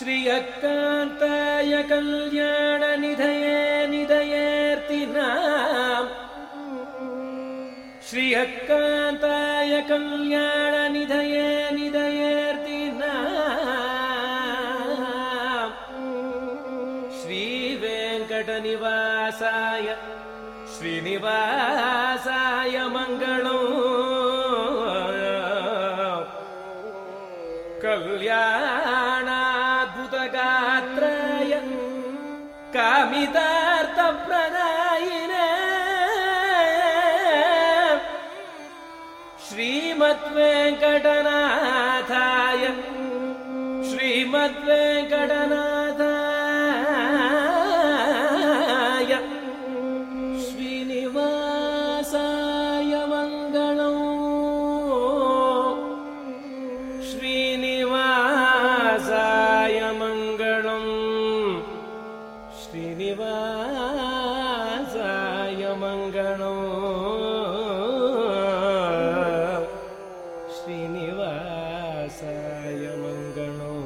श्रियकान्ताय कल्याणनिधये निधयेऽर्तिनाम्। श्रियकान्ताय कल्याणनिधये निधयेऽर्तिनाम्। श्रीवेङ्कटनिवासाय श्रीनिवासाय मङ्गलम् कल्याणाद्भुतगात्राय कामितार्थप्रदायिने श्रीमद्वेङ्कटनाथाय श्रीमद्वेङ्कटनाथाय श्रीनिवासाय मङ्गलम् श्रीनिवासाय मङ्गलम्